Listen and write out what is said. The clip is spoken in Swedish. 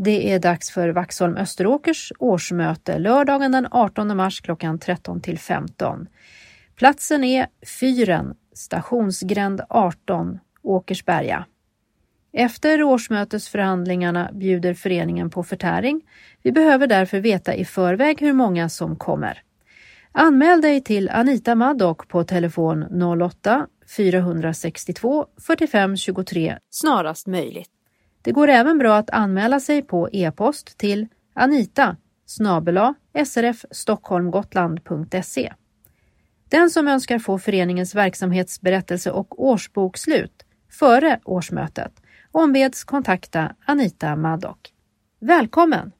Det är dags för Vaxholm Österåkers årsmöte lördagen den 18 mars klockan 13 till 15. Platsen är Fyren, stationsgränd 18, Åkersberga. Efter årsmötesförhandlingarna bjuder föreningen på förtäring. Vi behöver därför veta i förväg hur många som kommer. Anmäl dig till Anita Maddock på telefon 08-462 45 23 snarast möjligt. Det går även bra att anmäla sig på e-post till anita srfstockholmgotland.se. Den som önskar få föreningens verksamhetsberättelse och årsbokslut före årsmötet ombeds kontakta Anita Maddock. Välkommen!